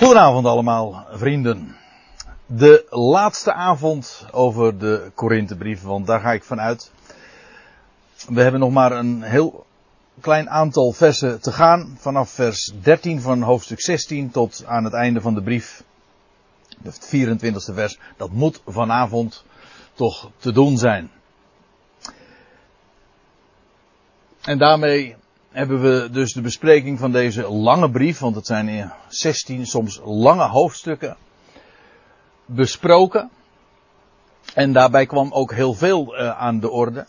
Goedenavond allemaal, vrienden. De laatste avond over de Korinthebrief, want daar ga ik vanuit. We hebben nog maar een heel klein aantal versen te gaan. Vanaf vers 13 van hoofdstuk 16 tot aan het einde van de brief. Het 24e vers. Dat moet vanavond toch te doen zijn. En daarmee hebben we dus de bespreking van deze lange brief, want het zijn 16 soms lange hoofdstukken, besproken. En daarbij kwam ook heel veel uh, aan de orde.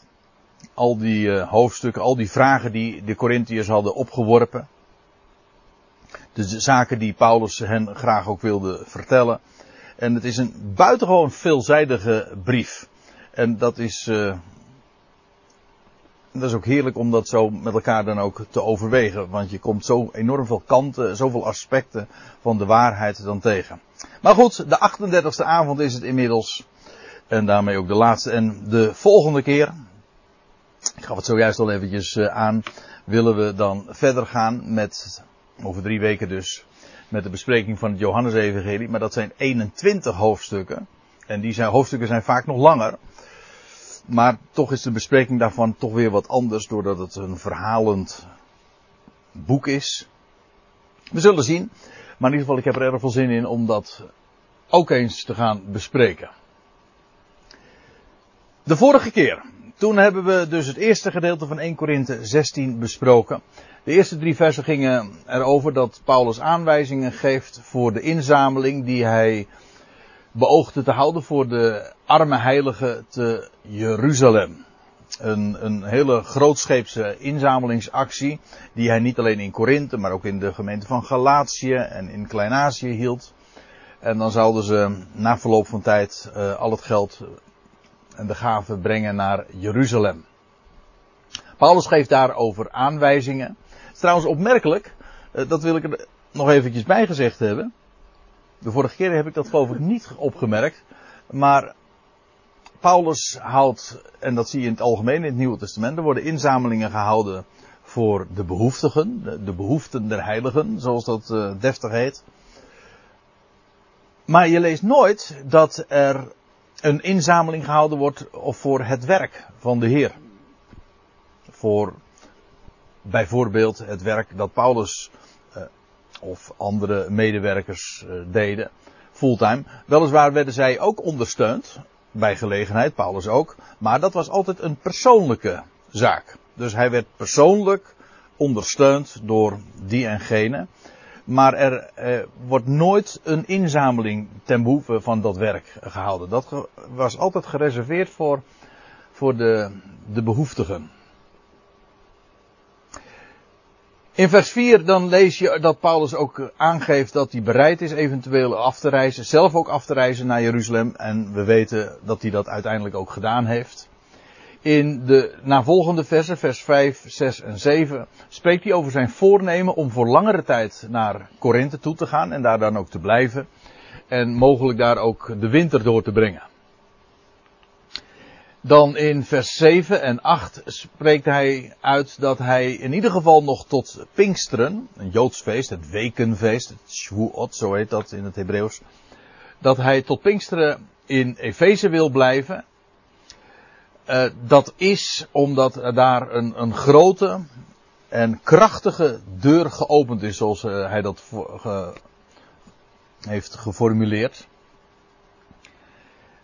Al die uh, hoofdstukken, al die vragen die de Corinthiërs hadden opgeworpen. De zaken die Paulus hen graag ook wilde vertellen. En het is een buitengewoon veelzijdige brief. En dat is, uh, dat is ook heerlijk om dat zo met elkaar dan ook te overwegen. Want je komt zo enorm veel kanten, zoveel aspecten van de waarheid dan tegen. Maar goed, de 38e avond is het inmiddels. En daarmee ook de laatste. En de volgende keer, ik gaf het zojuist al eventjes eh, aan, willen we dan verder gaan met, over drie weken dus, met de bespreking van het Johannesevangelie. Maar dat zijn 21 hoofdstukken. En die zijn, hoofdstukken zijn vaak nog langer. Maar toch is de bespreking daarvan toch weer wat anders, doordat het een verhalend boek is. We zullen zien. Maar in ieder geval, ik heb er erg veel zin in om dat ook eens te gaan bespreken. De vorige keer, toen hebben we dus het eerste gedeelte van 1 Korinthe 16 besproken. De eerste drie versen gingen erover dat Paulus aanwijzingen geeft voor de inzameling die hij beoogde te houden voor de arme heiligen te Jeruzalem. Een, een hele grootscheepse inzamelingsactie die hij niet alleen in Korinthe, maar ook in de gemeente van Galatië en in Klein-Azië hield. En dan zouden ze na verloop van tijd uh, al het geld en de gaven brengen naar Jeruzalem. Paulus geeft daarover aanwijzingen. Het is trouwens opmerkelijk, uh, dat wil ik er nog eventjes bij gezegd hebben. De vorige keer heb ik dat geloof ik niet opgemerkt. Maar Paulus houdt, en dat zie je in het algemeen in het Nieuwe Testament, er worden inzamelingen gehouden voor de behoeftigen, de, behoeften der heiligen, zoals dat uh, deftig heet. Maar je leest nooit dat er een inzameling gehouden wordt voor het werk van de Heer. Voor bijvoorbeeld het werk dat Paulus of andere medewerkers uh, deden, fulltime. Weliswaar werden zij ook ondersteund, bij gelegenheid, Paulus ook, maar dat was altijd een persoonlijke zaak. Dus hij werd persoonlijk ondersteund door die en gene. Maar er eh, wordt nooit een inzameling ten behoeve van dat werk gehouden. Dat was altijd gereserveerd voor, voor de, de behoeftigen. In vers 4 dan lees je dat Paulus ook aangeeft dat hij bereid is eventueel af te reizen, zelf ook af te reizen naar Jeruzalem. En we weten dat hij dat uiteindelijk ook gedaan heeft. In de navolgende versen, vers 5, 6 en 7, spreekt hij over zijn voornemen om voor langere tijd naar Korinthe toe te gaan en daar dan ook te blijven. En mogelijk daar ook de winter door te brengen. Dan in vers 7 en 8 spreekt hij uit dat hij in ieder geval nog tot Pinksteren, een Joods feest, het wekenfeest, het Shavuot, zo heet dat in het Hebreeuws, dat hij tot Pinksteren in Efeze wil blijven. Uh, dat is omdat er daar een, een grote en krachtige deur geopend is, zoals uh, hij dat ge, heeft geformuleerd.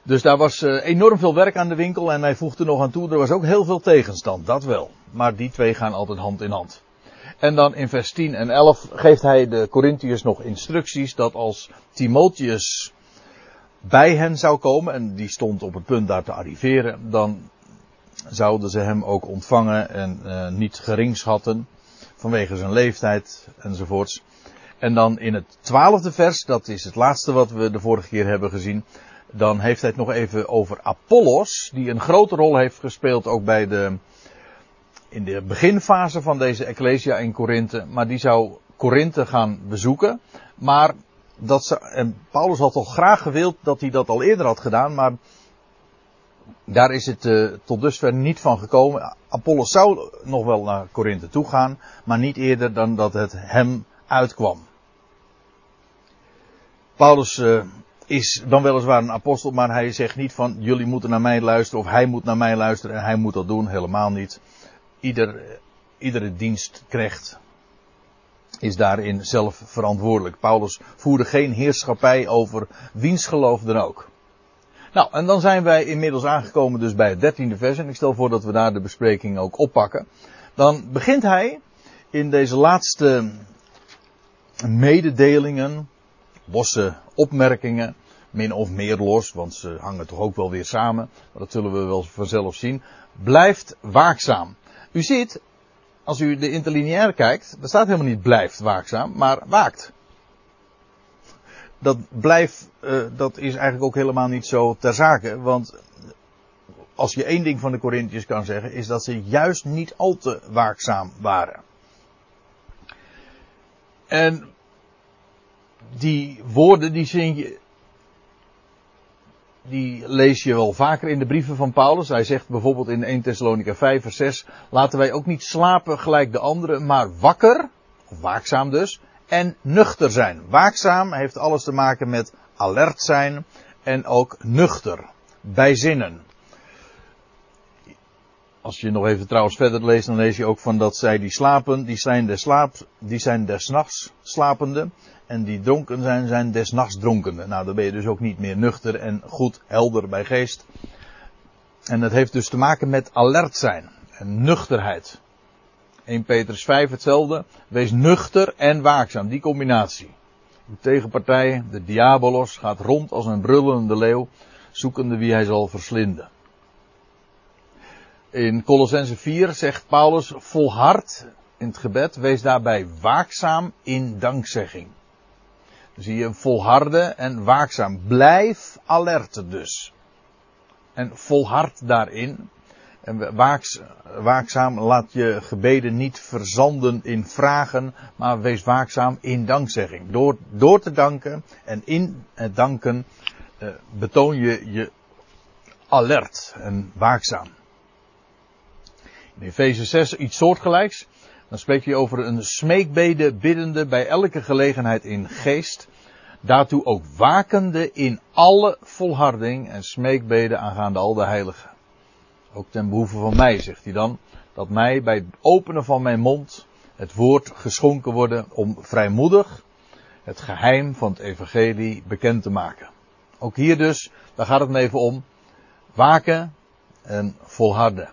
Dus daar was uh, enorm veel werk aan de winkel en hij voegde nog aan toe, er was ook heel veel tegenstand, dat wel. Maar die twee gaan altijd hand in hand. En dan in vers 10 en 11 geeft hij de Corinthiërs nog instructies dat als Timotheus bij hen zou komen, en die stond op het punt daar te arriveren, dan zouden ze hem ook ontvangen en uh, niet gering schatten vanwege zijn leeftijd enzovoorts. En dan in het twaalfde vers, dat is het laatste wat we de vorige keer hebben gezien, dan heeft hij het nog even over Apollos, die een grote rol heeft gespeeld ook bij de, in de beginfase van deze Ecclesia in Korinthe. Maar die zou Korinthe gaan bezoeken. Maar dat zou, en Paulus had toch graag gewild dat hij dat al eerder had gedaan, maar daar is het uh, tot dusver niet van gekomen. Apollos zou nog wel naar Korinthe toe gaan, maar niet eerder dan dat het hem uitkwam. Paulus uh, is dan weliswaar een apostel, maar hij zegt niet van jullie moeten naar mij luisteren of hij moet naar mij luisteren en hij moet dat doen. Helemaal niet. Ieder, iedere dienstknecht is daarin zelf verantwoordelijk. Paulus voerde geen heerschappij over wiens geloof dan ook. Nou, en dan zijn wij inmiddels aangekomen dus bij het dertiende vers. En ik stel voor dat we daar de bespreking ook oppakken. Dan begint hij in deze laatste mededelingen, losse opmerkingen, min of meer los, want ze hangen toch ook wel weer samen. Dat zullen we wel vanzelf zien. Blijft waakzaam. U ziet, als u de interlineair kijkt, er staat helemaal niet blijft waakzaam, maar waakt. Dat blijft, uh, dat is eigenlijk ook helemaal niet zo ter zake, want als je één ding van de Corinthiërs kan zeggen, is dat ze juist niet al te waakzaam waren. En die woorden, die zie je, die lees je wel vaker in de brieven van Paulus. Hij zegt bijvoorbeeld in 1 Thessalonica 5 vers 6, laten wij ook niet slapen gelijk de anderen, maar wakker, waakzaam dus, en nuchter zijn. Waakzaam heeft alles te maken met alert zijn en ook nuchter, bij zinnen. Als je nog even trouwens verder leest, dan lees je ook van dat zij die slapen, die zijn des, die zijn des nachts slapende. En die dronken zijn, zijn des nachts dronkende. Nou, dan ben je dus ook niet meer nuchter en goed helder bij geest. En dat heeft dus te maken met alert zijn en nuchterheid. 1 Petrus 5 hetzelfde. Wees nuchter en waakzaam. Die combinatie. De tegenpartij, de diabolos, gaat rond als een brullende leeuw, zoekende wie hij zal verslinden. In Colossense 4 zegt Paulus, volhard in het gebed, wees daarbij waakzaam in dankzegging. Dan zie je volharden en waakzaam. Blijf alert dus. En volhard daarin. En waakzaam laat je gebeden niet verzanden in vragen, maar wees waakzaam in dankzegging. Door, door te danken en in het danken eh, betoon je je alert en waakzaam. In Efeze 6 iets soortgelijks. Dan spreek je over een smeekbede biddende bij elke gelegenheid in geest. Daartoe ook wakende in alle volharding en smeekbeden aangaande al de heiligen. Ook ten behoeve van mij, zegt hij dan, dat mij bij het openen van mijn mond het woord geschonken worden om vrijmoedig het geheim van het evangelie bekend te maken. Ook hier dus, daar gaat het me even om, waken en volharden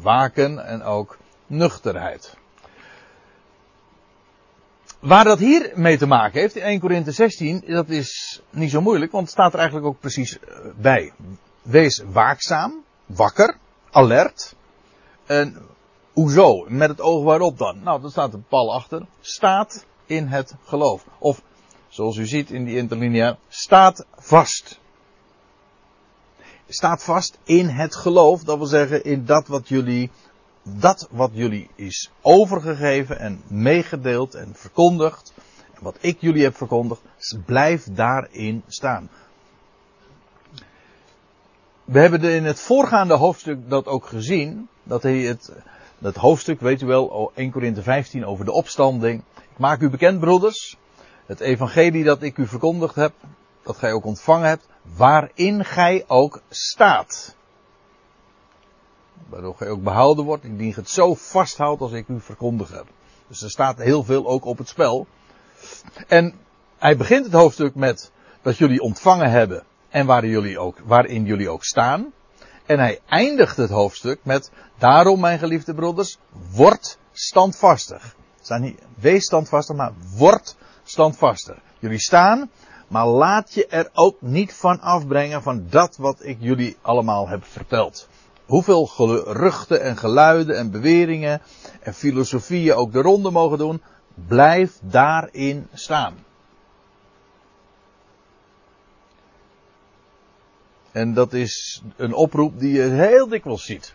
waken en ook nuchterheid. Waar dat hier mee te maken heeft, in 1 Korinthe 16, dat is niet zo moeilijk, want het staat er eigenlijk ook precies eh, bij. Wees waakzaam, wakker, alert. En hoezo? Met het oog waarop dan? Nou, dat staat er pal achter. Staat in het geloof. Of, zoals u ziet in die interlineair, staat vast staat vast in het geloof. Dat wil zeggen in dat wat jullie, dat wat jullie is overgegeven en meegedeeld en verkondigd. En wat ik jullie heb verkondigd, blijf daarin staan. We hebben in het voorgaande hoofdstuk dat ook gezien. Dat hij het, dat hoofdstuk, weet u wel, 1 Korinthe 15 over de opstanding. Ik maak u bekend, broeders. Het evangelie dat ik u verkondigd heb, dat gij ook ontvangen hebt, waarin gij ook staat. Waardoor gij ook behouden wordt, indien het zo vasthoudt als ik u verkondigd heb. Dus er staat heel veel ook op het spel. En hij begint het hoofdstuk met dat jullie ontvangen hebben en waarin jullie ook, waarin jullie ook staan. En hij eindigt het hoofdstuk met, daarom mijn geliefde broeders, word standvastig. Het staat niet, wees standvastig, maar word standvastig. Jullie staan, maar laat je er ook niet van afbrengen van dat wat ik jullie allemaal heb verteld. Hoeveel geruchten en geluiden en beweringen en filosofieën ook de ronde mogen doen, blijf daarin staan. En dat is een oproep die je heel dikwijls ziet.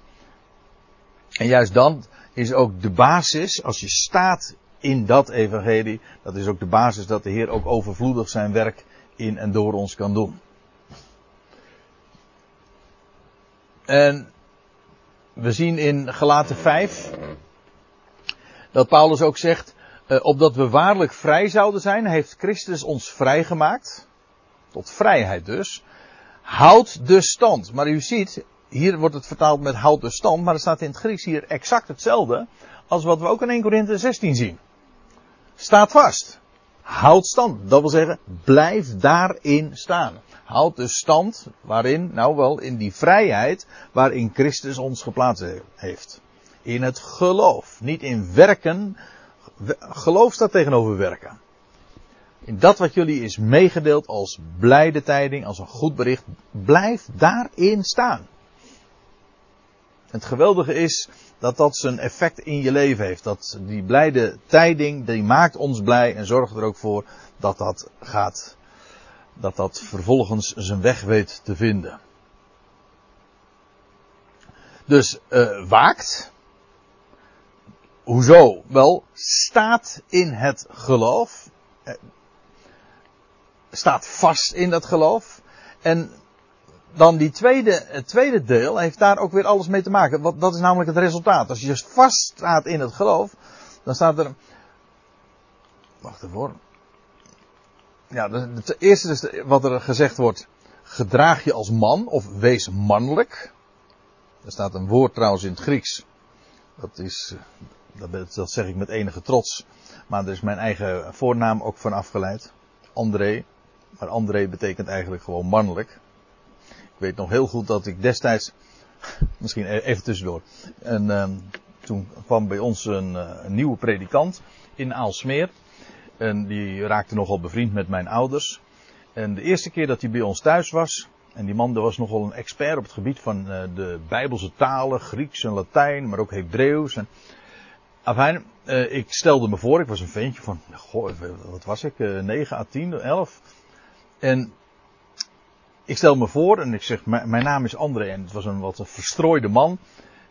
En juist dan is ook de basis, als je staat in dat evangelie. Dat is ook de basis dat de Heer ook overvloedig zijn werk in en door ons kan doen. En we zien in Galaten 5 dat Paulus ook zegt, eh, opdat we waarlijk vrij zouden zijn, heeft Christus ons vrijgemaakt. tot vrijheid dus. Houd de stand. Maar u ziet, hier wordt het vertaald met houd de stand, maar er staat in het Grieks hier exact hetzelfde als wat we ook in 1 Korinthe 16 zien. Staat vast. Houd stand. Dat wil zeggen, blijf daarin staan. Houd de stand waarin, nou wel, in die vrijheid waarin Christus ons geplaatst heeft. In het geloof. Niet in werken. Geloof staat tegenover werken. In dat wat jullie is meegedeeld als blijde tijding, als een goed bericht, blijf daarin staan. Het geweldige is dat dat zijn effect in je leven heeft. Dat die blijde tijding, die maakt ons blij en zorgt er ook voor dat dat gaat, dat dat vervolgens zijn weg weet te vinden. Dus uh, waakt. Hoezo? Wel, staat in het geloof. Uh, staat vast in dat geloof. En dan die tweede, het tweede deel heeft daar ook weer alles mee te maken. Want dat is namelijk het resultaat. Als je dus vast staat in het geloof, dan staat er. Wacht even Ja, het eerste is wat er gezegd wordt. Gedraag je als man of wees mannelijk. Er staat een woord trouwens in het Grieks. Dat is, dat, dat zeg ik met enige trots. Maar er is mijn eigen voornaam ook van afgeleid. André. Maar André betekent eigenlijk gewoon mannelijk weet nog heel goed dat ik destijds, misschien e- even tussendoor, en uh, toen kwam bij ons een, uh, een, nieuwe predikant in Aalsmeer. En die raakte nogal bevriend met mijn ouders. En de eerste keer dat hij bij ons thuis was, en die man was nogal een expert op het gebied van uh, de Bijbelse talen, Grieks en Latijn, maar ook Hebreeuws. En, afijn, uh, ik stelde me voor, ik was een ventje van, goh, wat was ik, uh, 9 à 10, 11. En ik stel me voor en ik zeg, mijn naam is André. En het was een wat verstrooide man.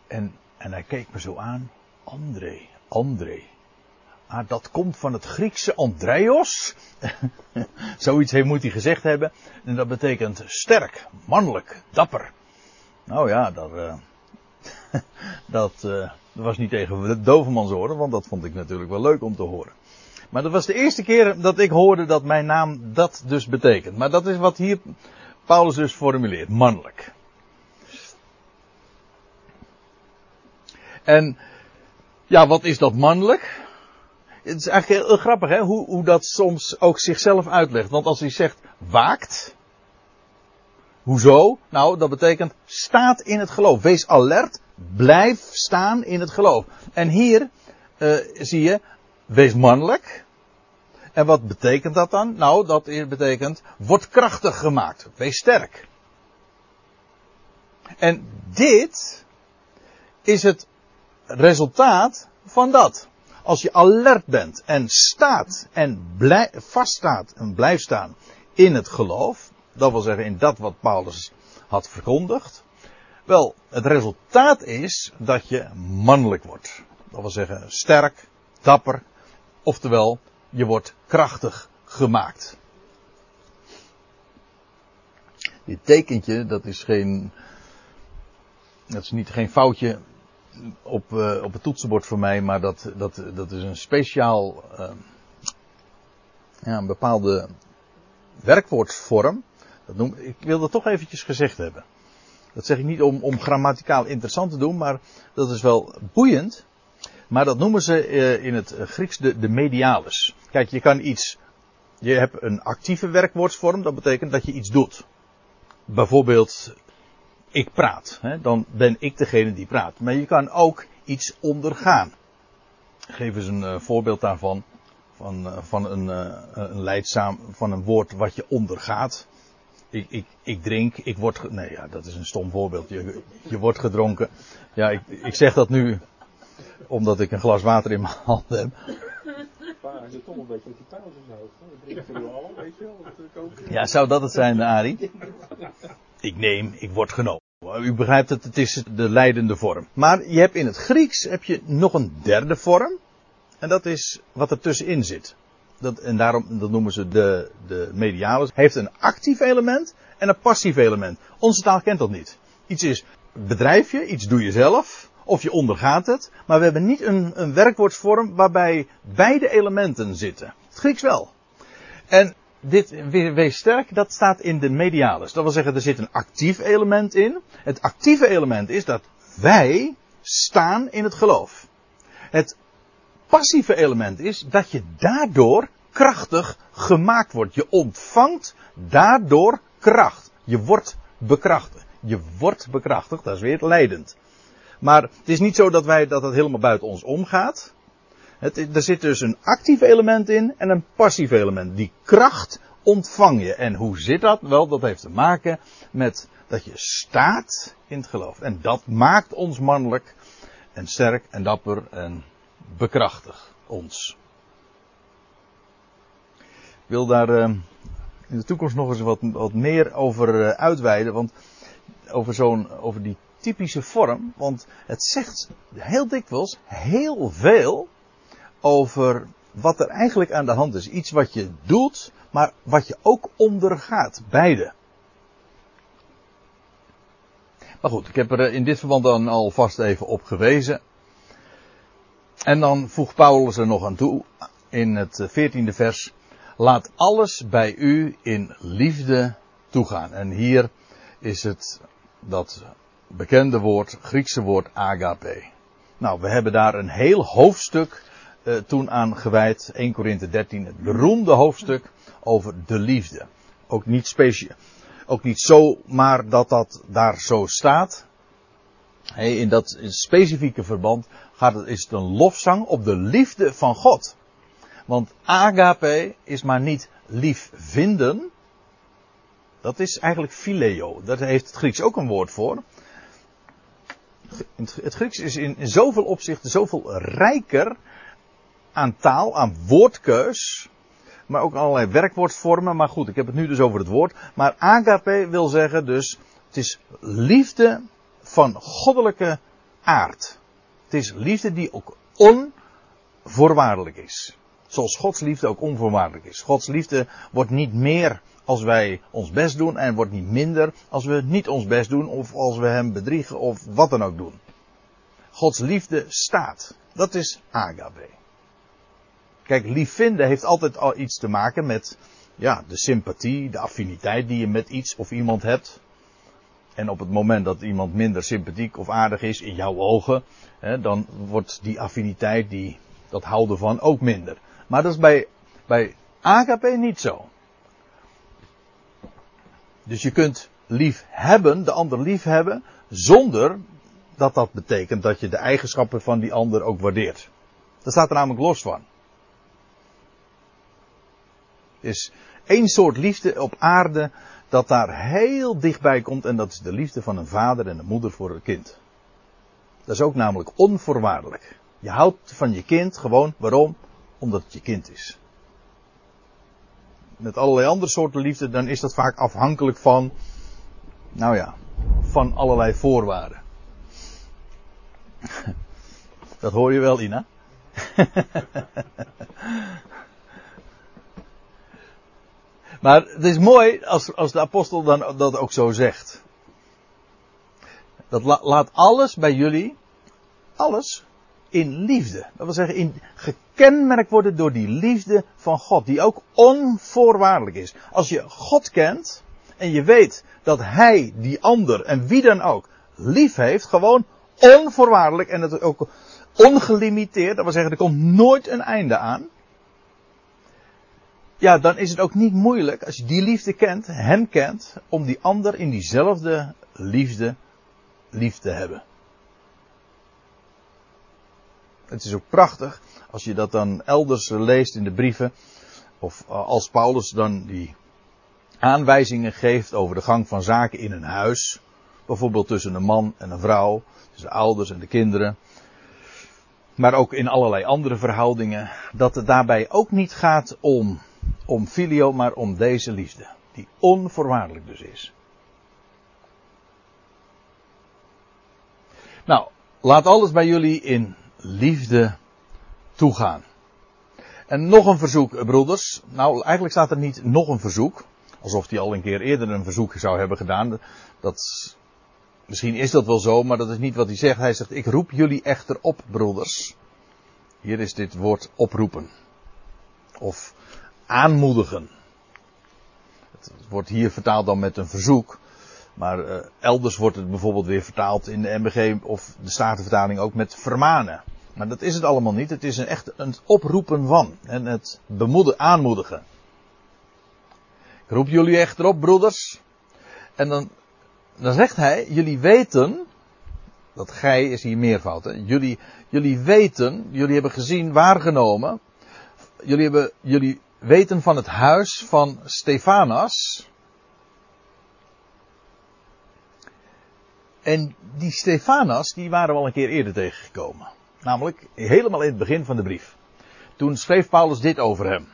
En, en hij keek me zo aan. André, André. Ah, dat komt van het Griekse Andreos. Zoiets moet hij gezegd hebben. En dat betekent sterk, mannelijk, dapper. Nou ja, dat, uh, dat, dat was niet tegen de dovermans horen, want dat vond ik natuurlijk wel leuk om te horen. Maar dat was de eerste keer dat ik hoorde dat mijn naam dat dus betekent. Maar dat is wat hier Paulus dus formuleert, mannelijk. En ja, wat is dat mannelijk? Het is eigenlijk heel, grappig hè, hoe, hoe dat soms ook zichzelf uitlegt. Want als hij zegt waakt, hoezo? Nou, dat betekent staat in het geloof. Wees alert, blijf staan in het geloof. En hier uh, zie je, wees mannelijk. En wat betekent dat dan? Nou, dat betekent, word krachtig gemaakt. Wees sterk. En dit is het resultaat van dat. Als je alert bent en staat en vaststaat en blijft staan in het geloof, dat wil zeggen in dat wat Paulus had verkondigd, wel, het resultaat is dat je mannelijk wordt. Dat wil zeggen sterk, dapper, oftewel je wordt krachtig gemaakt. Dit tekentje, dat is geen, dat is niet geen foutje op, uh, op het toetsenbord voor mij, maar dat, dat, dat is een speciaal, uh, ja, een bepaalde werkwoordsvorm. Dat noem, ik wil dat toch eventjes gezegd hebben. Dat zeg ik niet om, om grammaticaal interessant te doen, maar dat is wel boeiend. Maar dat noemen ze uh, in het Grieks de, de medialis. Kijk, je kan iets. Je hebt een actieve werkwoordsvorm, dat betekent dat je iets doet. Bijvoorbeeld, ik praat. Hè, dan ben ik degene die praat. Maar je kan ook iets ondergaan. Geef eens een uh, voorbeeld daarvan. Van, uh, van een, een leidzaam, van een woord wat je ondergaat. Ik, ik, ik drink, ik word. Nee, ja, dat is een stom voorbeeld. Je, je wordt gedronken. Ja, ik, ik zeg dat nu omdat ik een glas water in mijn hand heb. Je toch een beetje met die pauze zo. Weet je wel. Ja, zou dat het zijn, Arie? Ik neem, ik word genomen. U begrijpt het, het is de leidende vorm. Maar je hebt in het Grieks heb je nog een derde vorm. En dat is wat er tussenin zit. Dat, en daarom dat noemen ze de, de medialis. Heeft een actief element en een passief element. Onze taal kent dat niet. Iets is bedrijf je, iets doe je zelf. Of je ondergaat het. Maar we hebben niet een, een werkwoordsvorm waarbij beide elementen zitten. Het Grieks wel. En dit wees sterk, dat staat in de medialis. Dat wil zeggen, er zit een actief element in. Het actieve element is dat wij staan in het geloof. Het passieve element is dat je daardoor krachtig gemaakt wordt. Je ontvangt daardoor kracht. Je wordt bekrachtigd. Je wordt bekrachtigd, dat is weer leidend. Maar het is niet zo dat wij dat het helemaal buiten ons omgaat. Het, er zit dus een actief element in en een passief element. Die kracht ontvang je. En hoe zit dat? Wel, dat heeft te maken met dat je staat in het geloof. En dat maakt ons mannelijk en sterk en dapper en bekrachtig ons. Ik wil daar uh, in de toekomst nog eens wat, wat meer over uh, uitweiden, want over zo'n, over die typische vorm, want het zegt heel dikwijls heel veel over wat er eigenlijk aan de hand is. Iets wat je doet, maar wat je ook ondergaat. Beide. Maar goed, ik heb er eh, in dit verband dan alvast even op gewezen. En dan voegt Paulus er nog aan toe in het 14e eh, vers. Laat alles bij u in liefde toegaan. En hier is het dat bekende woord, Griekse woord agape. Nou, we hebben daar een heel hoofdstuk uh, toen aan gewijd. 1 Korinthe 13, het beroemde hoofdstuk over de liefde. Ook niet speciaal. Ook niet zo, maar dat dat daar zo staat. In dat specifieke verband gaat het, is het een lofzang op de liefde van God. Want agape is maar niet lief vinden. Dat is eigenlijk phileo. Daar heeft het Grieks ook een woord voor. Het Grieks is in, zoveel opzichten zoveel rijker aan taal, aan woordkeus. Maar ook allerlei werkwoordvormen. Maar goed, ik heb het nu dus over het woord. Maar agape wil zeggen dus, het is liefde van goddelijke aard. Het is liefde die ook onvoorwaardelijk is. Zoals Gods liefde ook onvoorwaardelijk is. Gods liefde wordt niet meer als wij ons best doen en wordt niet minder als we niet ons best doen of als we hem bedriegen of wat dan ook doen. Gods liefde staat. Dat is agape. Kijk, lief vinden heeft altijd al iets te maken met ja, de sympathie, de affiniteit die je met iets of iemand hebt. En op het moment dat iemand minder sympathiek of aardig is in jouw ogen, hè, dan wordt die affiniteit, die, dat houden van ook minder. Maar dat is bij, bij agape niet zo. Dus je kunt lief hebben, de ander lief hebben, zonder dat dat betekent dat je de eigenschappen van die ander ook waardeert. Dat staat er namelijk los van. Er is één soort liefde op aarde dat daar heel dichtbij komt en dat is de liefde van een vader en een moeder voor een kind. Dat is ook namelijk onvoorwaardelijk. Je houdt van je kind gewoon, waarom? Omdat het je kind is. Met allerlei andere soorten liefde, dan is dat vaak afhankelijk van, nou ja, van allerlei voorwaarden. Dat hoor je wel, Ina. Maar het is mooi als, als de apostel dan dat ook zo zegt. Dat laat alles bij jullie, alles, in liefde. Dat wil zeggen, in, gekenmerkt worden door die liefde van God, die ook onvoorwaardelijk is. Als je God kent en je weet dat Hij die ander en wie dan ook lief heeft, gewoon onvoorwaardelijk en het ook ongelimiteerd, dat wil zeggen, er komt nooit een einde aan ja, dan is het ook niet moeilijk, als je die liefde kent, hem kent, om die ander in diezelfde liefde lief te hebben. Het is ook prachtig als je dat dan elders leest in de brieven, of eh, als Paulus dan die aanwijzingen geeft over de gang van zaken in een huis, bijvoorbeeld tussen een man en een vrouw, tussen de ouders en de kinderen, maar ook in allerlei andere verhoudingen, dat het daarbij ook niet gaat om om filio, maar om deze liefde. Die onvoorwaardelijk dus is. Nou, laat alles bij jullie in liefde toegaan. En nog een verzoek, broeders. Nou, eigenlijk staat er niet nog een verzoek. Alsof hij al een keer eerder een verzoek zou hebben gedaan. Dat, misschien is dat wel zo, maar dat is niet wat hij zegt. Hij zegt, ik roep jullie echter op, broeders. Hier is dit woord oproepen. Of aanmoedigen. dat wordt hier vertaald dan met een verzoek. Maar uh, elders wordt het bijvoorbeeld weer vertaald in de MBG of de Statenvertaling ook met vermanen. Maar dat is het allemaal niet. Het is een echt een oproepen van. En het bemoedigen, aanmoedigen. Ik roep jullie echt erop, broeders. En dan, dan zegt hij, jullie weten, dat gij is hier meervoud, hè? Jullie, jullie weten, jullie hebben gezien, waargenomen, jullie, hebben, jullie weten van het huis van Stefanas. En die Stefanas, die waren we al een keer eerder tegengekomen. Namelijk helemaal in het begin van de brief. Toen schreef Paulus dit over hem.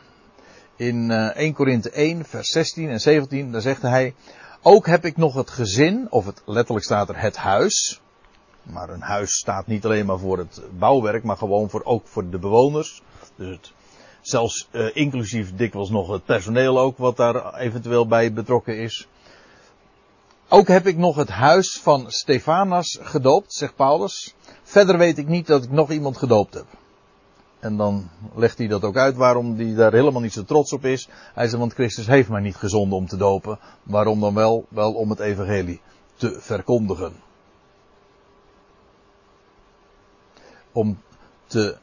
In 1 eh, Korinthe 1, vers 16 en 17, daar zegt hij, ook heb ik nog het gezin, of het, letterlijk staat er het huis. Maar een huis staat niet alleen maar voor het bouwwerk, maar gewoon voor, ook voor de bewoners. Dus het, zelfs uh, inclusief dikwijls nog het personeel ook, wat daar eventueel bij betrokken is. Ook heb ik nog het huis van Stefanas gedoopt, zegt Paulus. Verder weet ik niet dat ik nog iemand gedoopt heb. En dan legt hij dat ook uit waarom hij daar helemaal niet zo trots op is. Hij zegt, want Christus heeft mij niet gezonden om te dopen. Waarom dan wel? Wel om het evangelie te verkondigen. Om te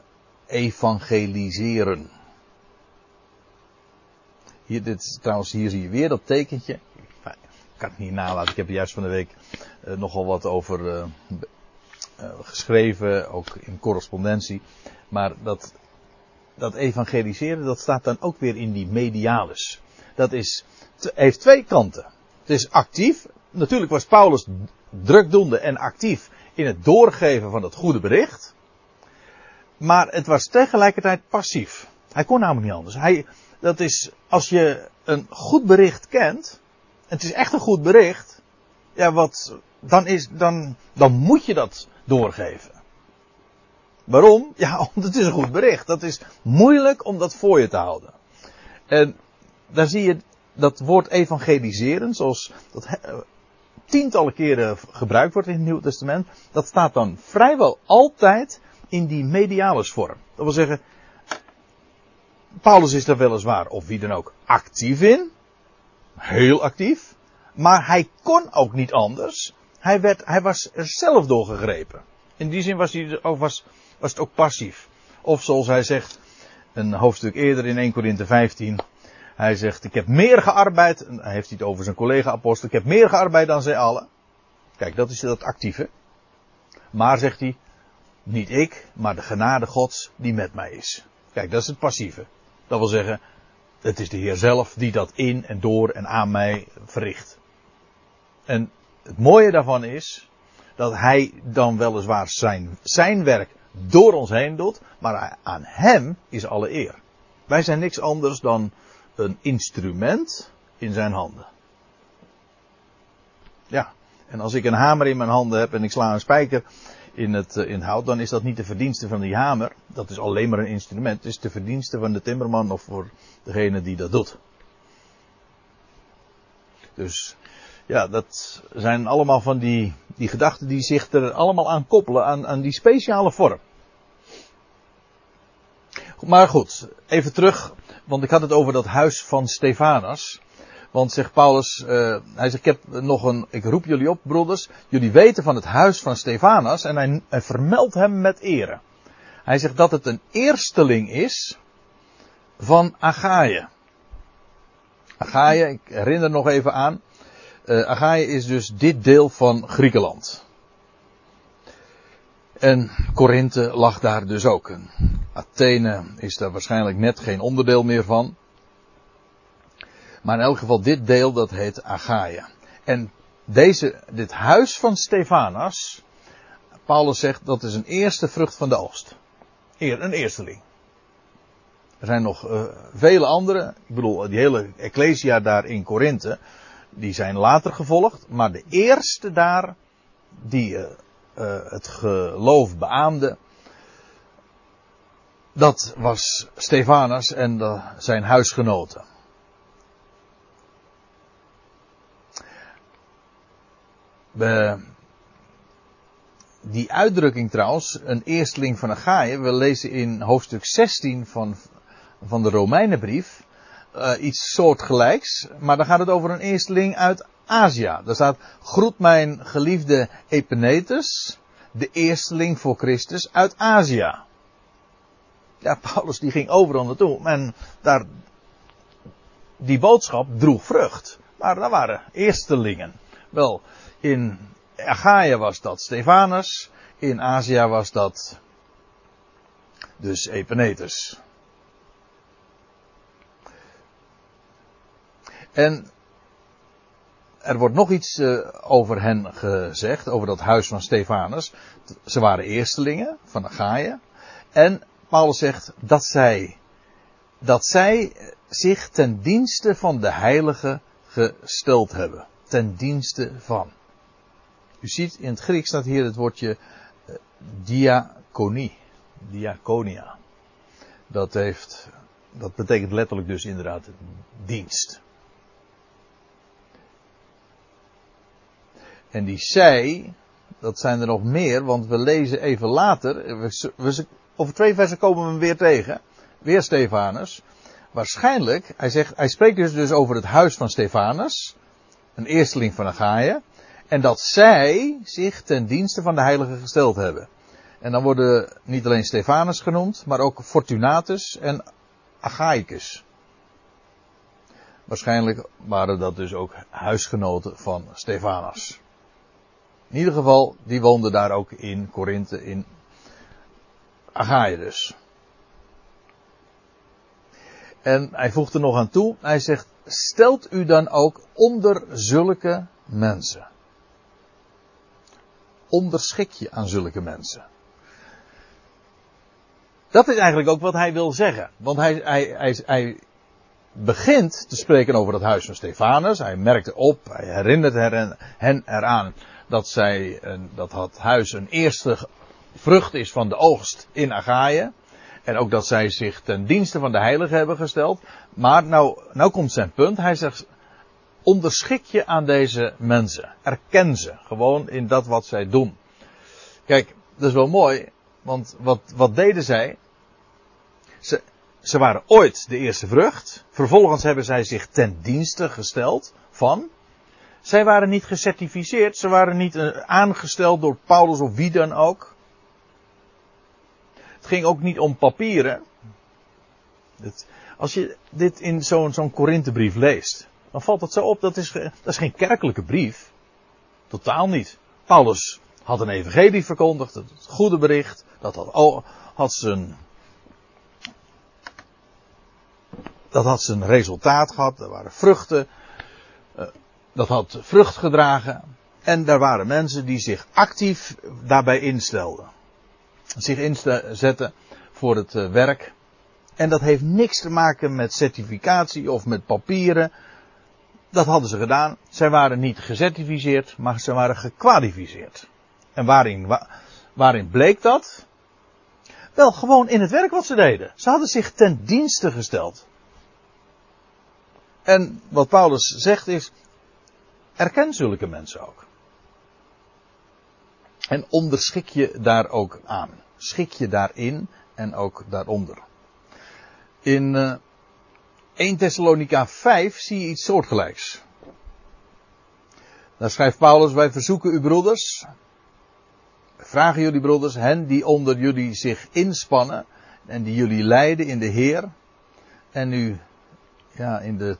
evangeliseren. Hier, dit, trouwens, hier zie je weer dat tekentje. Kan het niet. Ik heb juist van de week uh, nogal wat over uh, uh, geschreven, ook in correspondentie. Maar dat, dat evangeliseren, dat staat dan ook weer in die medialis. Dat is, heeft twee kanten. Het is actief. Natuurlijk was Paulus drukdoende en actief in het doorgeven van het goede bericht. Maar het was tegelijkertijd passief. Hij kon namelijk niet anders. Hij, dat is, als je een goed bericht kent, het is echt een goed bericht, ja, wat, dan is, dan, dan moet je dat doorgeven. Waarom? Ja, omdat het is een goed bericht. Dat is moeilijk om dat voor je te houden. En daar zie je dat woord evangeliseren, zoals dat tientallen keren gebruikt wordt in het Nieuwe Testament, dat staat dan vrijwel altijd in die medialis vorm. Dat wil zeggen, Paulus is daar weliswaar, of wie dan ook, actief in. Heel actief. Maar hij kon ook niet anders. Hij, werd, hij was er zelf door gegrepen. In die zin was, hij, ook, was, was het ook passief. Of zoals hij zegt, een hoofdstuk eerder in 1 Korinthe 15. Hij zegt, ik heb meer gearbeid. Hij heeft het over zijn collega-apostel. Ik heb meer gearbeid dan zij allen. Kijk, dat is dat actieve. Maar zegt hij, niet ik, maar de genade gods die met mij is. Kijk, dat is het passieve. Dat wil zeggen, het is de Heer zelf die dat in en door en aan mij verricht. En het mooie daarvan is dat hij dan weliswaar zijn, zijn werk door ons heen doet, maar aan hem is alle eer. Wij zijn niks anders dan een instrument in zijn handen. Ja, en als ik een hamer in mijn handen heb en ik sla een spijker in het, eh, in hout, dan is dat niet de verdienste van die hamer. Dat is alleen maar een instrument. Het is de verdienste van de timmerman of voor degene die dat doet. Dus ja, dat zijn allemaal van die, die gedachten die zich er allemaal aan koppelen, aan, aan die speciale vorm. Maar goed, even terug, want ik had het over dat huis van Stefanas. Want zegt Paulus, uh, hij zegt, ik heb nog een, ik roep jullie op, broeders, jullie weten van het huis van Stefanas en hij, vermeldt hem met ere. Hij zegt dat het een eersteling is van Agaïe. Agaïe, ik herinner nog even aan, uh, is dus dit deel van Griekenland. En Korinthe lag daar dus ook. Athene is daar waarschijnlijk net geen onderdeel meer van. Maar in elk geval dit deel dat heet Agaia. En deze, dit huis van Stefanas, Paulus zegt dat is een eerste vrucht van de oogst. Eer, een eersteling. Er zijn nog uh, vele andere. Ik bedoel, die hele Ecclesia daar in Korinthe, die zijn later gevolgd. Maar de eerste daar, die uh, uh, het geloof beaamde, dat was Stefanas en zijn huisgenoten. We, die uitdrukking trouwens, een eersteling van Agaïe, we lezen in hoofdstuk 16 van, van de Romeinenbrief, uh, iets soortgelijks, maar dan gaat het over een eersteling uit Azië. Daar staat, groet mijn geliefde Epenetus, de eersteling voor Christus uit Azië. Ja, Paulus die ging overal naartoe en daar, die boodschap droeg vrucht. Maar daar waren eerstelingen. Wel, in Achaia was dat Stefanus, in Azië was dat dus Epenetus. En er wordt nog iets uh, over hen gezegd, over dat huis van Stefanus. Ze waren eerstelingen van Achaia. En Paulus zegt dat zij, dat zij zich ten dienste van de heilige gesteld hebben. Ten dienste van. U ziet in het Grieks staat hier het woordje uh, diaconie. Diaconia. Dat heeft, dat betekent letterlijk dus inderdaad dienst. En die zij, dat zijn er nog meer, want we lezen even later, we, over twee versen komen we hem weer tegen. Weer Stefanus. Waarschijnlijk, hij, zegt, hij spreekt dus, dus over het huis van Stefanus, een eersteling van Achaia, en dat zij zich ten dienste van de heilige gesteld hebben. En dan worden niet alleen Stefanus genoemd, maar ook Fortunatus en Achaicus. Waarschijnlijk waren dat dus ook huisgenoten van Stefanus. In ieder geval, die woonden daar ook in Korinthe, in Achaia dus. En hij voegt er nog aan toe, hij zegt, stelt u dan ook onder zulke mensen. Onderschik je aan zulke mensen. Dat is eigenlijk ook wat hij wil zeggen. Want hij, hij, hij, hij begint te spreken over het huis van Stefanus. Hij merkte op, hij herinnert hen eraan dat zij, dat het huis een eerste vrucht is van de oogst in Achaïe. En ook dat zij zich ten dienste van de heilige hebben gesteld. Maar nou, nou komt zijn punt. Hij zegt, onderschik je aan deze mensen. Erken ze gewoon in dat wat zij doen. Kijk, dat is wel mooi. Want wat, wat deden zij? Ze, ze waren ooit de eerste vrucht. Vervolgens hebben zij zich ten dienste gesteld van. Zij waren niet gecertificeerd. Ze waren niet eh, aangesteld door Paulus of wie dan ook. Het ging ook niet om papieren. Als je dit in zo'n zo'n Korinthebrief leest, dan valt het zo op, dat is, is geen kerkelijke brief. Totaal niet. Paulus had een evangelie verkondigd, het goede bericht, dat had, had zijn, dat had zijn resultaat gehad, er waren vruchten, eh, dat had vrucht gedragen. En er waren mensen die zich actief daarbij instelden. Zich inzetten voor het eh, werk. En dat heeft niks te maken met certificatie of met papieren. Dat hadden ze gedaan. Zij waren niet gecertificeerd, maar ze waren gekwalificeerd. En waarin, waarin bleek dat? Wel, gewoon in het werk wat ze deden. Ze hadden zich ten dienste gesteld. En wat Paulus zegt is, erken zulke mensen ook. En onderschik je daar ook aan. Schik je daarin en ook daaronder. In eh, 1 Thessalonica 5 zie je iets soortgelijks. Daar schrijft Paulus, wij verzoeken u broeders, vragen jullie broeders, hen die onder jullie zich inspannen en die jullie leiden in de Heer en u ja, in de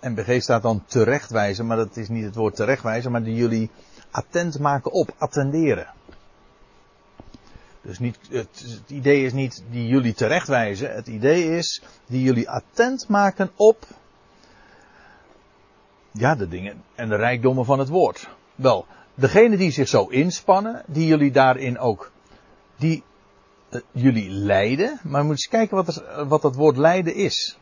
MBG staat dan terechtwijzen, maar dat is niet het woord terechtwijzen, maar die jullie attent maken op, attenderen. Dus niet, het, het, idee is niet die jullie terechtwijzen, het idee is die jullie attent maken op, ja, de dingen en de rijkdommen van het woord. Wel, degene die zich zo inspannen, die jullie daarin ook, die uh, jullie leiden, maar moet eens kijken wat, wat dat woord leiden is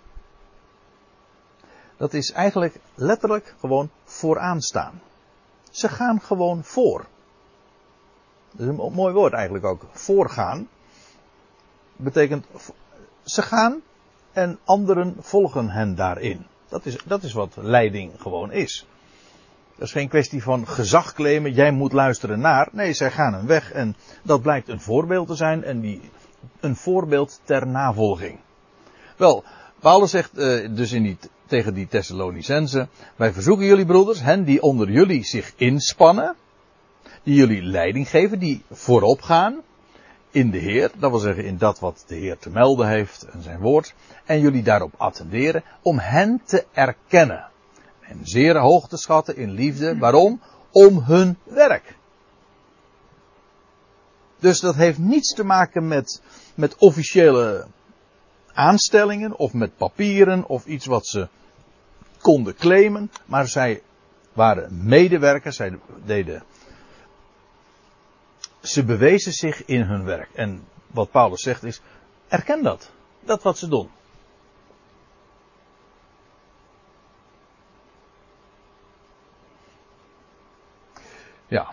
dat is eigenlijk letterlijk gewoon vooraan staan. Ze gaan gewoon voor. Dat is een mooi woord eigenlijk ook. Voorgaan. Betekent, ze gaan en anderen volgen hen daarin. Dat is, dat is wat leiding gewoon is. Dat is geen kwestie van gezag claimen, jij moet luisteren naar. Nee, zij gaan een weg en dat blijkt een voorbeeld te zijn en die, een voorbeeld ter navolging. Wel, Paulus zegt uh, dus in die, tegen die Thessalonicenzen, wij verzoeken jullie broeders, hen die onder jullie zich inspannen, die jullie leiding geven, die voorop gaan in de Heer, dat wil zeggen in dat wat de Heer te melden heeft en zijn woord, en jullie daarop attenderen om hen te erkennen. En zeer hoog te schatten in liefde. Waarom? Om hun werk. Dus dat heeft niets te maken met, met officiële aanstellingen of met papieren of iets wat ze konden claimen. Maar zij waren medewerkers, zij deden. Ze bewezen zich in hun werk. En wat Paulus zegt is, erken dat. Dat wat ze doen. Ja.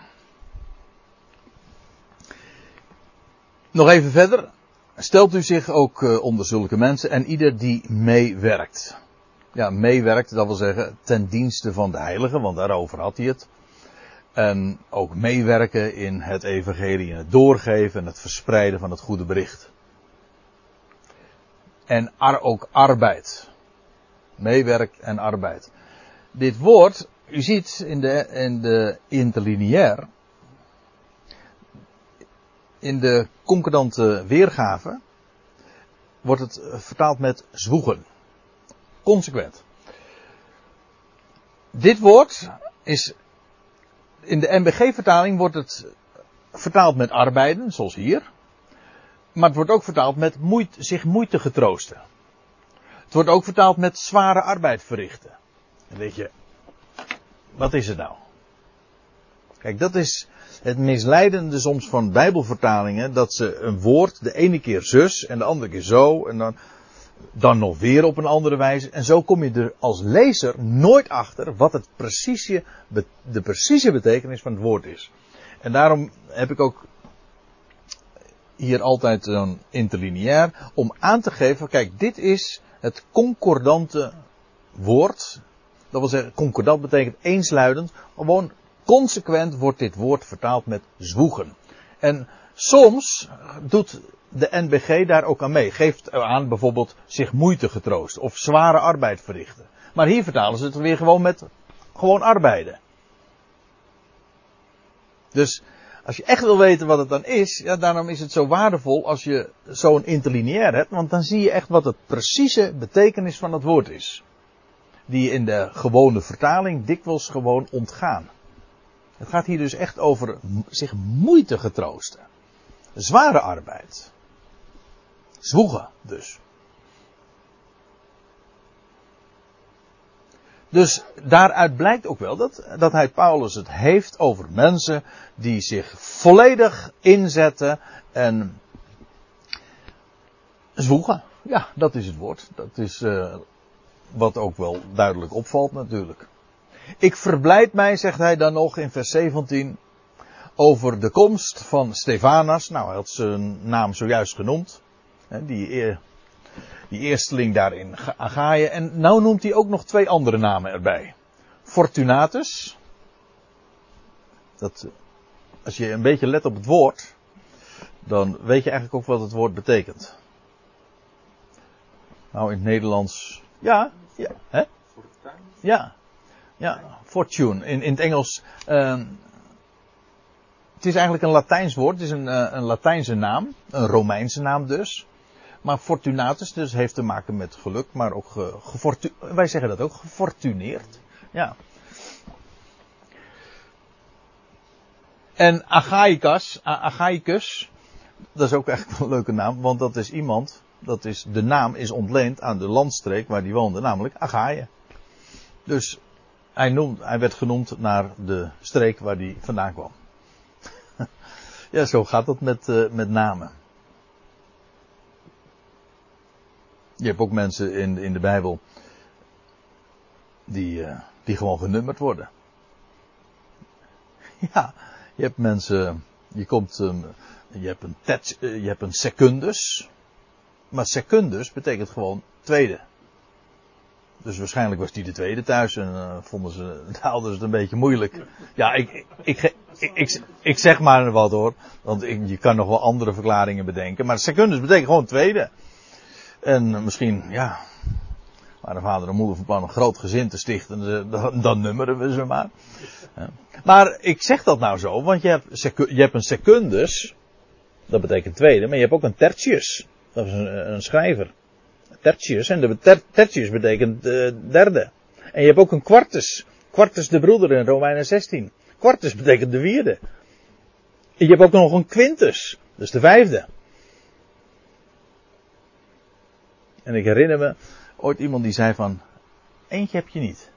Nog even verder. Stelt u zich ook uh, onder zulke mensen en ieder die meewerkt. Ja, meewerkt, dat wil zeggen ten dienste van de heiligen, want daarover had hij het. En ook meewerken in het evangelie, in het doorgeven en het verspreiden van het goede bericht. En ar ook arbeid. Meewerk en arbeid. Dit woord u ziet in de, in de interlineair, in de concordante weergave, wordt het vertaald met zwoegen. Consequent. Dit woord is, in de MBG-vertaling wordt het vertaald met arbeiden, zoals hier. Maar het wordt ook vertaald met moeite, zich moeite getroosten. Het wordt ook vertaald met zware arbeid verrichten. En weet je, wat is het nou? Kijk, dat is het misleidende soms van Bijbelvertalingen, dat ze een woord de ene keer zus en de andere keer zo en dan, dan nog weer op een andere wijze. En zo kom je er als lezer nooit achter wat het precieze, de precieze betekenis van het woord is. En daarom heb ik ook hier altijd een interlineair om aan te geven, kijk, dit is het concordante woord dat wil zeggen, concordant betekent eensluidend. Gewoon consequent wordt dit woord vertaald met zwoegen. En soms doet de NBG daar ook aan mee. Geeft aan bijvoorbeeld zich moeite getroost of zware arbeid verrichten. Maar hier vertalen ze het weer gewoon met gewoon arbeiden. Dus als je echt wil weten wat het dan is, ja, daarom is het zo waardevol als je zo'n interlineair hebt, want dan zie je echt wat het precieze betekenis van het woord is die in de gewone vertaling dikwijls gewoon ontgaan. Het gaat hier dus echt over zich moeite getroosten. Zware arbeid. Zwoegen dus. Dus daaruit blijkt ook wel dat, dat hij Paulus het heeft over mensen die zich volledig inzetten en zwoegen. Ja, dat is het woord. Dat is uh, wat ook wel duidelijk opvalt natuurlijk. Ik verblijd mij, zegt hij dan nog in vers 17, over de komst van Stefanas. Nou, hij had zijn naam zojuist genoemd. Die, die eersteling daar in. En nou noemt hij ook nog twee andere namen erbij. Fortunatus. Dat, als je een beetje let op het woord, dan weet je eigenlijk ook wat het woord betekent. Nou, in het Nederlands ja, ja. Hè? Ja. Ja, fortune. In, in het Engels. Uh, het is eigenlijk een Latijns woord. Het is een, uh, een Latijnse naam. Een Romeinse naam dus. Maar fortunatus dus heeft te maken met geluk. Maar ook ge, Wij zeggen dat ook. Gefortuneerd. Ja. En Agaicus, Agaicus. Dat is ook echt een leuke naam. Want dat is iemand dat is, de naam is ontleend aan de landstreek waar hij woonde, namelijk Agaïe. Dus hij, hij werd genoemd naar de streek waar hij vandaan kwam. ja, zo gaat dat met, uh, met namen. Je hebt ook mensen in, in de Bijbel die, uh, die gewoon genummerd worden. Ja, je hebt mensen, je komt, je hebt een, tet, uh, je hebt een secundus. Maar secundus betekent gewoon tweede. Dus waarschijnlijk was die de tweede thuis en uh, vonden ze, haalden ze het een beetje moeilijk. Ja, ik, ik, ik, ik, zeg maar wat hoor. Want je kan nog wel andere verklaringen bedenken. Maar secundus betekent gewoon tweede. En misschien, ja, waar de vader en moeder van plan een groot gezin te stichten, dan, dan nummeren we ze maar. Maar ik zeg dat nou zo, want je hebt, je hebt een secundus, dat betekent tweede, maar je hebt ook een tertius. Dat is een, een schrijver. Tertius, en de ter, tertius betekent uh, derde. En je hebt ook een quartus. Quartus de broeder in Romeinen 16. Quartus betekent de vierde. En je hebt ook nog een quintus, dus de vijfde. En ik herinner me ooit iemand die zei van, eentje heb je niet.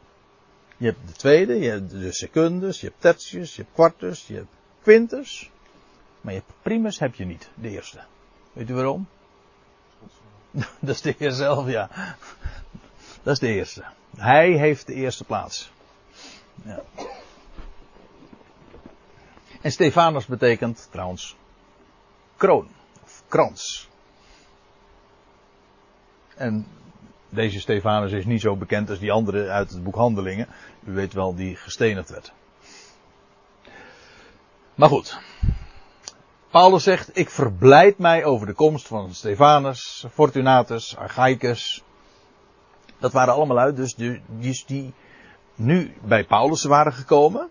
Je hebt de tweede, je hebt de secundus, je hebt tertius, je hebt quartus, je hebt quintus. Maar je primus heb je niet, de eerste. Weet u waarom? Dat is de zelf, ja. Dat is de eerste. Hij heeft de eerste plaats. Ja. En Stefanus betekent trouwens kroon of krans. En deze Stefanus is niet zo bekend als die andere uit het boek Handelingen. U weet wel, die gestenigd werd. Maar goed. Paulus zegt, ik verblijd mij over de komst van Stefanus, Fortunatus, Archaicus. Dat waren allemaal uit, dus die, die nu bij Paulus waren gekomen.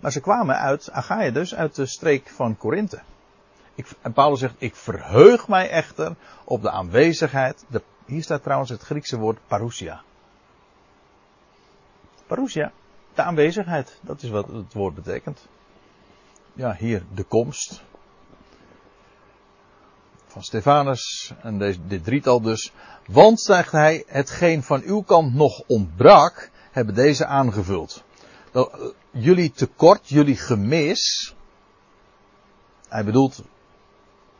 Maar ze kwamen uit Achaia, dus uit de streek van Korinthe. en Paulus zegt, ik verheug mij echter op de aanwezigheid, de hier staat trouwens het Griekse woord parousia. Parousia, de aanwezigheid, dat is wat het woord betekent. Ja, hier de komst van Stefanus en deze, dit drietal dus. Want, zegt hij, hetgeen van uw kant nog ontbrak, hebben deze aangevuld. Eh, jullie tekort, jullie gemis. Hij bedoelt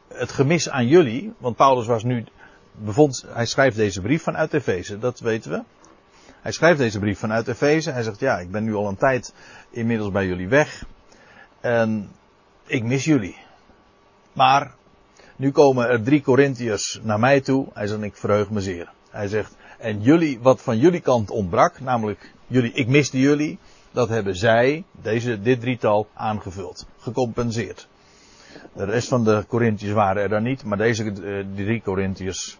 het gemis aan jullie, want Paulus was nu bevond, hij schrijft deze brief vanuit Efeze, dat weten we. Hij schrijft deze brief vanuit Efeze. Hij zegt, ja, ik ben nu al een tijd inmiddels bij jullie weg. En ik mis jullie. Maar, nu komen er drie Corinthiërs naar mij toe. Hij zegt, ik verheug me zeer. Hij zegt, en jullie, wat van jullie kant ontbrak, namelijk jullie, ik miste jullie, dat hebben zij, deze, dit drietal, aangevuld. Gecompenseerd. De rest van de Corinthiërs waren er dan niet, maar deze uh, drie Corinthiërs,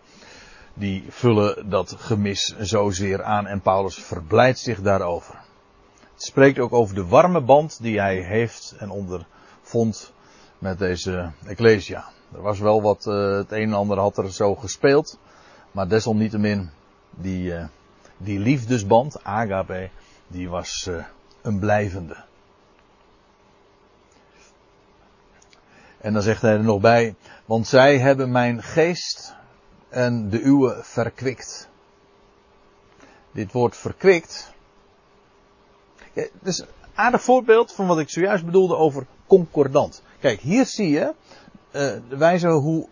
die vullen dat gemis zozeer aan en Paulus verblijdt zich daarover. Het spreekt ook over de warme band die hij heeft en ondervond met deze Ecclesia. Er was wel wat, uh, het een en ander had er zo gespeeld, maar desalniettemin die, uh, die liefdesband, agape, die was uh, een blijvende. En dan zegt hij er nog bij, want zij hebben mijn geest en de uwe verkwikt. Dit woord verkwikt. Dus een aardig voorbeeld van wat ik zojuist bedoelde over concordant. Kijk, hier zie je uh, de wijze hoe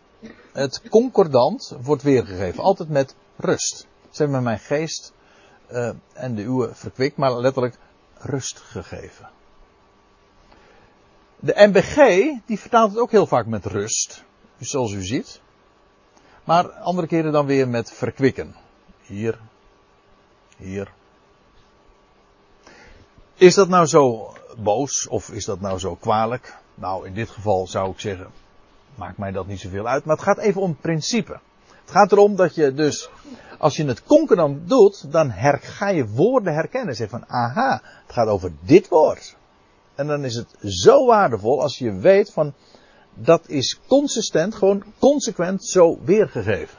het concordant wordt weergegeven. Altijd met rust. Ze hebben mijn geest uh, en de uwe verkwikt, maar letterlijk rust gegeven. De MBG, die vertaalt het ook heel vaak met rust. Zoals u ziet. Maar andere keren dan weer met verkwikken. Hier. Hier. Is dat nou zo boos of is dat nou zo kwalijk? Nou, in dit geval zou ik zeggen, maakt mij dat niet zoveel uit. Maar het gaat even om principe. Het gaat erom dat je dus, als je het concordant doet, dan her, ga je woorden herkennen. Zeg van, aha, het gaat over dit woord. En dan is het zo waardevol als je weet van, dat is consistent, gewoon consequent zo weergegeven.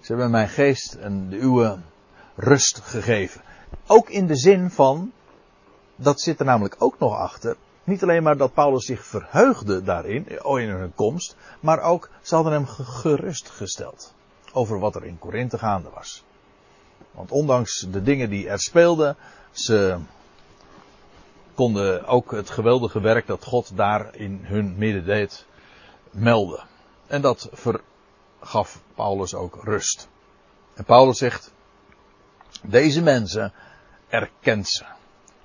Ze hebben mijn geest en de uwe rust gegeven. Ook in de zin van, dat zit er namelijk ook nog achter. Niet alleen maar dat Paulus zich verheugde daarin, oh, in hun komst, maar ook ze hadden hem gerustgesteld over wat er in Korinthe gaande was. Want ondanks de dingen die er speelden, ze konden ook het geweldige werk dat God daar in hun midden deed melden. En dat vergaf Paulus ook rust. En Paulus zegt, deze mensen erkent ze.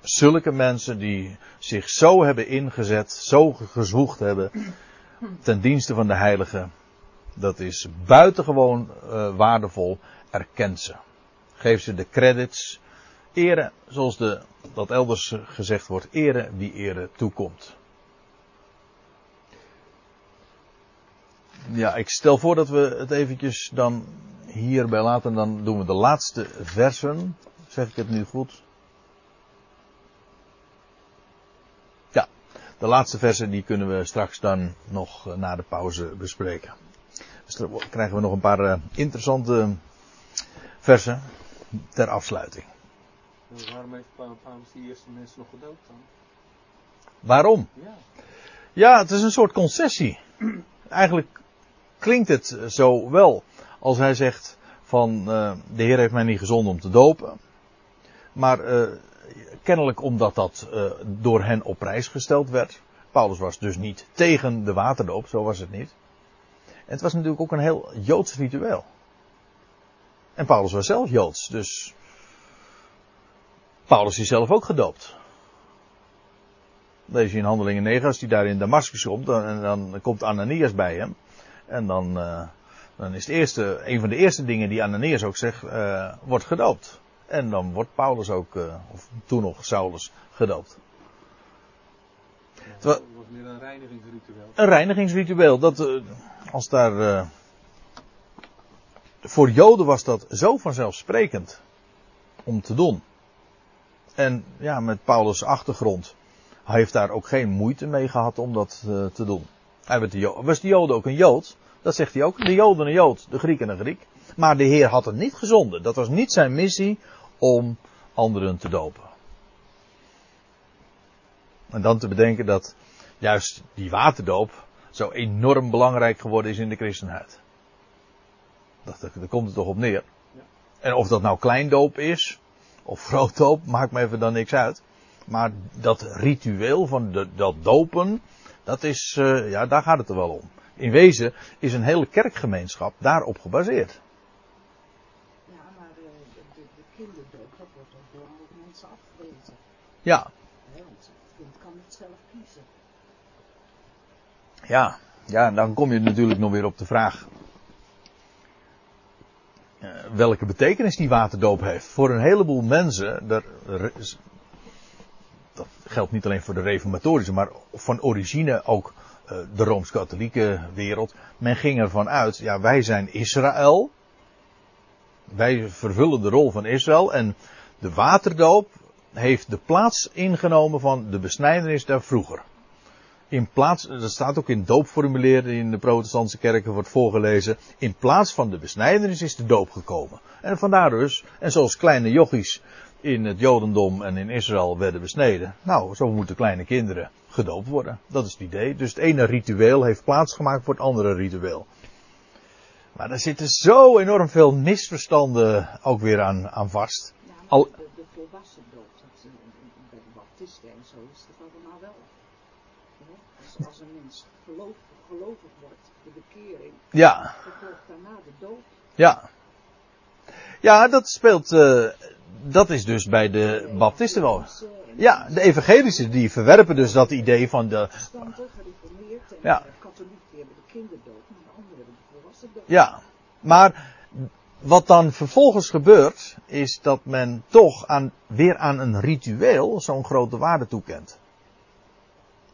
Zulke mensen die zich zo hebben ingezet, zo gezwoegd hebben ten dienste van de heilige, dat is buitengewoon uh, waardevol, erkent ze. Geef ze de credits, ere, zoals de, dat elders gezegd wordt, ere wie ere toekomt. Ja, ik stel voor dat we het eventjes dan hierbij laten. Dan doen we de laatste versen. Zeg ik het nu goed? De laatste versen die kunnen we straks dan nog eh, na de pauze bespreken. Dus dan krijgen we nog een paar uh, interessante versen ter afsluiting. Waarom heeft Paulus die eerste mensen nog gedood dan? Waarom? Ja. Ja, het is een soort concessie. Eigenlijk klinkt het zo wel als hij zegt van uh, de Heer heeft mij niet gezonden om te dopen. Maar uh, kennelijk omdat dat uh, door hen op prijs gesteld werd. Paulus was dus niet tegen de waterdoop, zo was het niet. En het was natuurlijk ook een heel Joods ritueel. En Paulus was zelf Joods, dus Paulus is zelf ook gedoopt. Lees je in Handelingen 9, als hij daar in Damascus komt, dan, dan komt Ananias bij hem. En dan, uh, dan is het eerste, een van de eerste dingen die Ananias ook zegt, uh, wordt gedoopt. En dan wordt Paulus ook, uh, of toen nog Saulus, gedoopt. Het was meer een reinigingsritueel. Een reinigingsritueel. Dat, als daar, voor Joden was dat zo vanzelfsprekend om te doen. En ja, met Paulus' achtergrond. Hij heeft daar ook geen moeite mee gehad om dat te doen. Hij werd de was de Joden ook een Jood? Dat zegt hij ook. De Joden een Jood, de Grieken een Griek. Maar de Heer had het niet gezonden. Dat was niet zijn missie om anderen te dopen. En dan te bedenken dat juist die waterdoop zo enorm belangrijk geworden is in de christenheid. Dat, daar komt het toch op neer. En of dat nou kleindoop is, of grootdoop, maakt me even dan niks uit. Maar dat ritueel van de, dat dopen, dat is, uh, ja, daar gaat het er wel om. In wezen is een hele kerkgemeenschap daarop gebaseerd. Ja, maar de, de, de kinderdoop, dat door andere mensen. Ja, het kan niet zelf kiezen. ja, ja, dan kom je natuurlijk nog weer op de vraag. eh, welke betekenis die waterdoop heeft. Voor een heleboel mensen, dat geldt niet alleen voor de reformatorische, maar van origine ook eh, de Rooms-Katholieke wereld. Men ging ervan uit, ja, wij zijn Israël. Wij vervullen de rol van Israël en de waterdoop heeft de plaats ingenomen van de besnijdenis daar vroeger. In plaats, dat staat ook in het doopformulier die in de protestantse kerken wordt voorgelezen. In plaats van de besnijdenis is de doop gekomen. En vandaar dus, en zoals kleine jochies in het Jodendom en in Israël werden besneden. Nou, zo moeten kleine kinderen gedoopt worden. Dat is het idee. Dus het ene ritueel heeft plaatsgemaakt voor het andere ritueel. Maar daar zitten zo enorm veel misverstanden ook weer aan, aan vast. Al- de, de volwassen doop, dat, eh, bij de baptisten en zo is dat allemaal wel. Als, als een mens geloof, gelovig wordt, de bekering, Ja, dan volgt daarna de doop. ja. Ja, dat speelt, eh, dat is dus bij de baptisten wel. Ja, de evangelische die verwerpen dus dat idee van de, gereformeerd en Ja. katholieken hebben de maar de anderen hebben de volwassen ja. Maar wat dan vervolgens gebeurt, is dat men toch aan, weer aan een ritueel zo'n grote waarde toekent.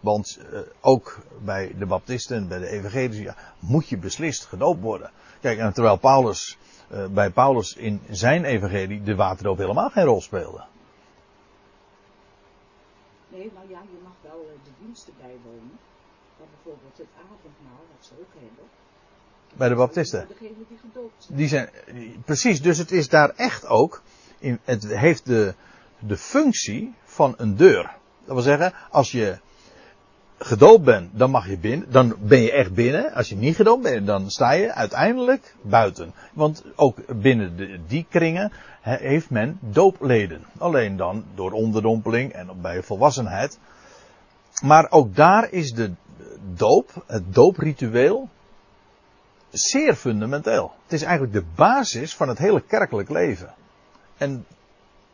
Want eh, ook bij de baptisten en bij de evangelische ja, moet je beslist gedoopt worden. Kijk, terwijl Paulus, eh, bij Paulus in zijn evangelie de waterdoop helemaal geen rol speelde. Nee, nou ja, je mag wel eh, de diensten bijwonen. Maar bijvoorbeeld het avondmaal, wat ze ook hebben. Bij de baptisten. Die zijn. Precies, dus het is daar echt ook, in, het heeft de, de functie van een deur. Dat wil zeggen, als je gedoopt bent, dan mag je binnen, dan ben je echt binnen. Als je niet gedoopt bent, dan sta je uiteindelijk buiten. Want ook binnen de, die kringen he- heeft men doopleden. Alleen dan door onderdompeling en bij volwassenheid. Maar ook daar is de doop, het doopritueel, zeer fundamenteel. Het is eigenlijk de basis van het hele kerkelijk leven. En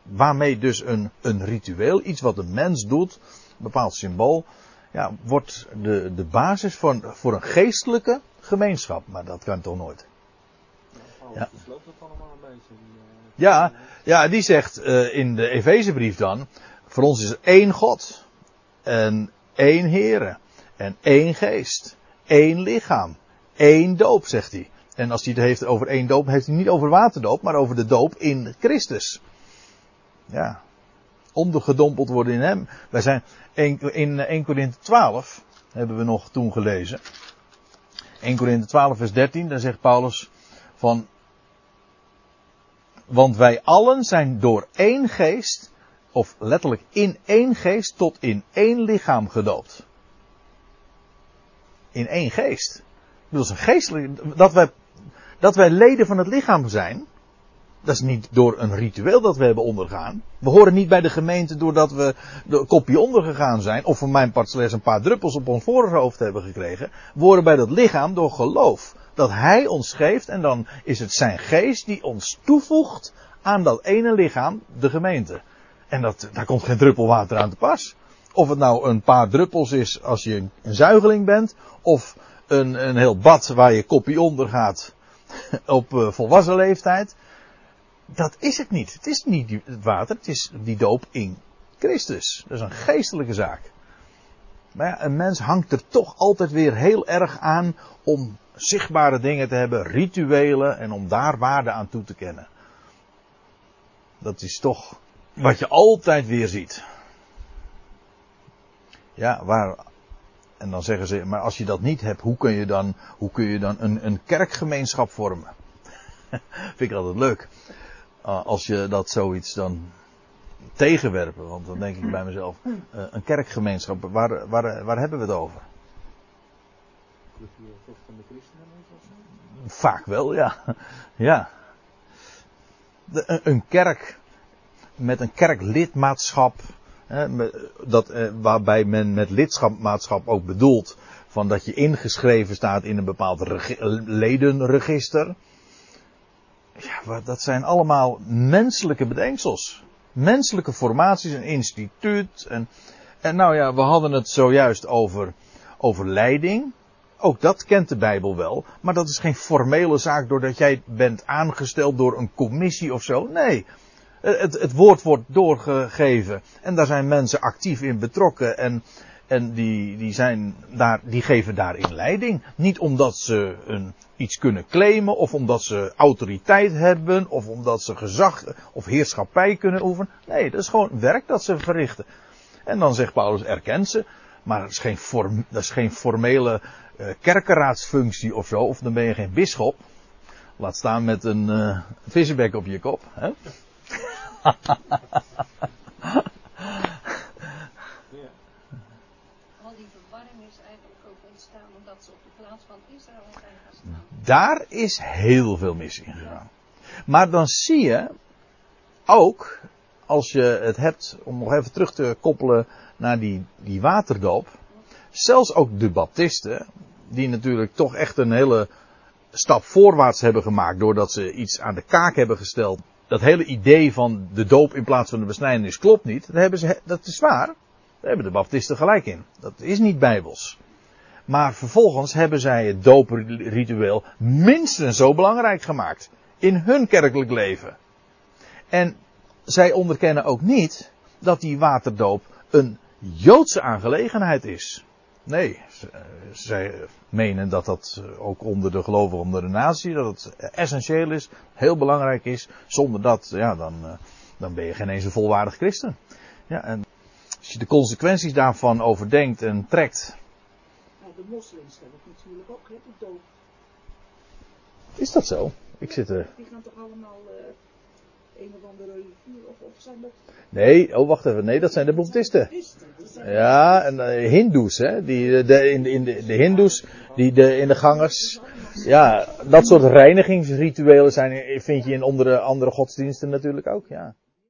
waarmee dus een, een ritueel, iets wat een mens doet, een bepaald symbool, ja, wordt de, de basis voor, voor een geestelijke gemeenschap. Maar dat kan toch nooit. Paulus Ja. die, eh, Ja, ja die zegt eh, in de Efezebrief dan, voor ons is er één God, en één Here, en één geest, één lichaam, één doop, zegt hij. En als hij het heeft over één doop, heeft hij niet over waterdoop, maar over de doop in Christus. Ja. Ondergedompeld worden in hem. Wij zijn in 1 Korinthe 12, hebben we nog toen gelezen. 1 Korinthe 12 vers 13, daar zegt Paulus van, want wij allen zijn door één geest, of letterlijk in één geest, tot in één lichaam gedoopt. In één geest. Dat een geestelijk, dat wij, dat wij leden van het lichaam zijn, dat is niet door een ritueel dat we hebben ondergaan. We horen niet bij de gemeente doordat we de kopje ondergegaan zijn. Of voor mijn part slechts een paar druppels op ons voorhoofd hebben gekregen. We horen bij dat lichaam door geloof. Dat hij ons geeft en dan is het zijn geest die ons toevoegt aan dat ene lichaam, de gemeente. En dat, daar komt geen druppel water aan te pas. Of het nou een paar druppels is als je een zuigeling bent. Of een, een heel bad waar je kopje onder gaat op uh, volwassen leeftijd dat is het niet. Het is niet het water, het is die doop in Christus. Dat is een geestelijke zaak. Maar ja, een mens hangt er toch altijd weer heel erg aan om zichtbare dingen te hebben, rituelen en om daar waarde aan toe te kennen. Dat is toch wat je altijd weer ziet. Ja, waar. En dan zeggen ze, maar als je dat niet hebt, hoe kun je dan, hoe kun je dan een, een kerkgemeenschap vormen? Vind ik altijd leuk. Ah, als je dat zoiets dan tegenwerpen. Want dan denk ik bij mezelf, uh, een kerkgemeenschap, waar, waar, waar hebben we het over? Vaak wel, ja. ja. Een, kerk met een kerklidmaatschap, dat, eh, waarbij men met lidmaatschap ook bedoelt van dat je ingeschreven staat in een bepaald ledenregister. Ja, dat zijn allemaal menselijke bedenksels. Menselijke formaties, een instituut. En, en nou ja, we hadden het zojuist over, over leiding. Ook dat kent de Bijbel wel. Maar dat is geen formele zaak doordat jij bent aangesteld door een commissie of zo. Nee. Het, het woord wordt doorgegeven. En daar zijn mensen actief in betrokken. En, en die, die, zijn daar, die geven daarin leiding. Niet omdat ze een, iets kunnen claimen, of omdat ze autoriteit hebben, of omdat ze gezag of heerschappij kunnen oefenen. Nee, dat is gewoon werk dat ze verrichten. En dan zegt Paulus, erken ze. Maar dat is geen, dat is geen formele uh, kerkenraadsfunctie of zo, of dan ben je geen bisschop. Laat staan met een uh, vissenbek op je kop. Hè? Daar is heel veel mis in gegaan. Maar dan zie je ook, als je het hebt, om nog even terug te koppelen naar die, die waterdoop. Zelfs ook de baptisten, die natuurlijk toch echt een hele stap voorwaarts hebben gemaakt doordat ze iets aan de kaak hebben gesteld. Dat hele idee van de doop in plaats van de besnijdenis klopt niet. Dat, hebben ze, dat is waar. Daar hebben de baptisten gelijk in. Dat is niet bijbels. Maar vervolgens hebben zij het doopritueel minstens zo belangrijk gemaakt. In hun kerkelijk leven. En zij onderkennen ook niet dat die waterdoop een Joodse aangelegenheid is. Nee, zij menen dat dat ook onder de gelovigen, onder de natie, dat het essentieel is, heel belangrijk is. Zonder dat, ja, dan, dan ben je geen eens een volwaardig christen. Ja, en als je de consequenties daarvan overdenkt en trekt, de moslims hebben het natuurlijk ook, hè, de doop. Is dat zo? Ik zit er. Die gaan toch allemaal uh, een of andere rivier of, of zijn dat... Nee, oh wacht even, nee, dat zijn de boeddhisten. Ja, en uh, hindoes, hè, die, eh, de, in, in de, de hindoes, die de, in de gangers. Ja, dat soort reinigingsrituelen zijn, vind je in andere, andere godsdiensten natuurlijk ook, ja.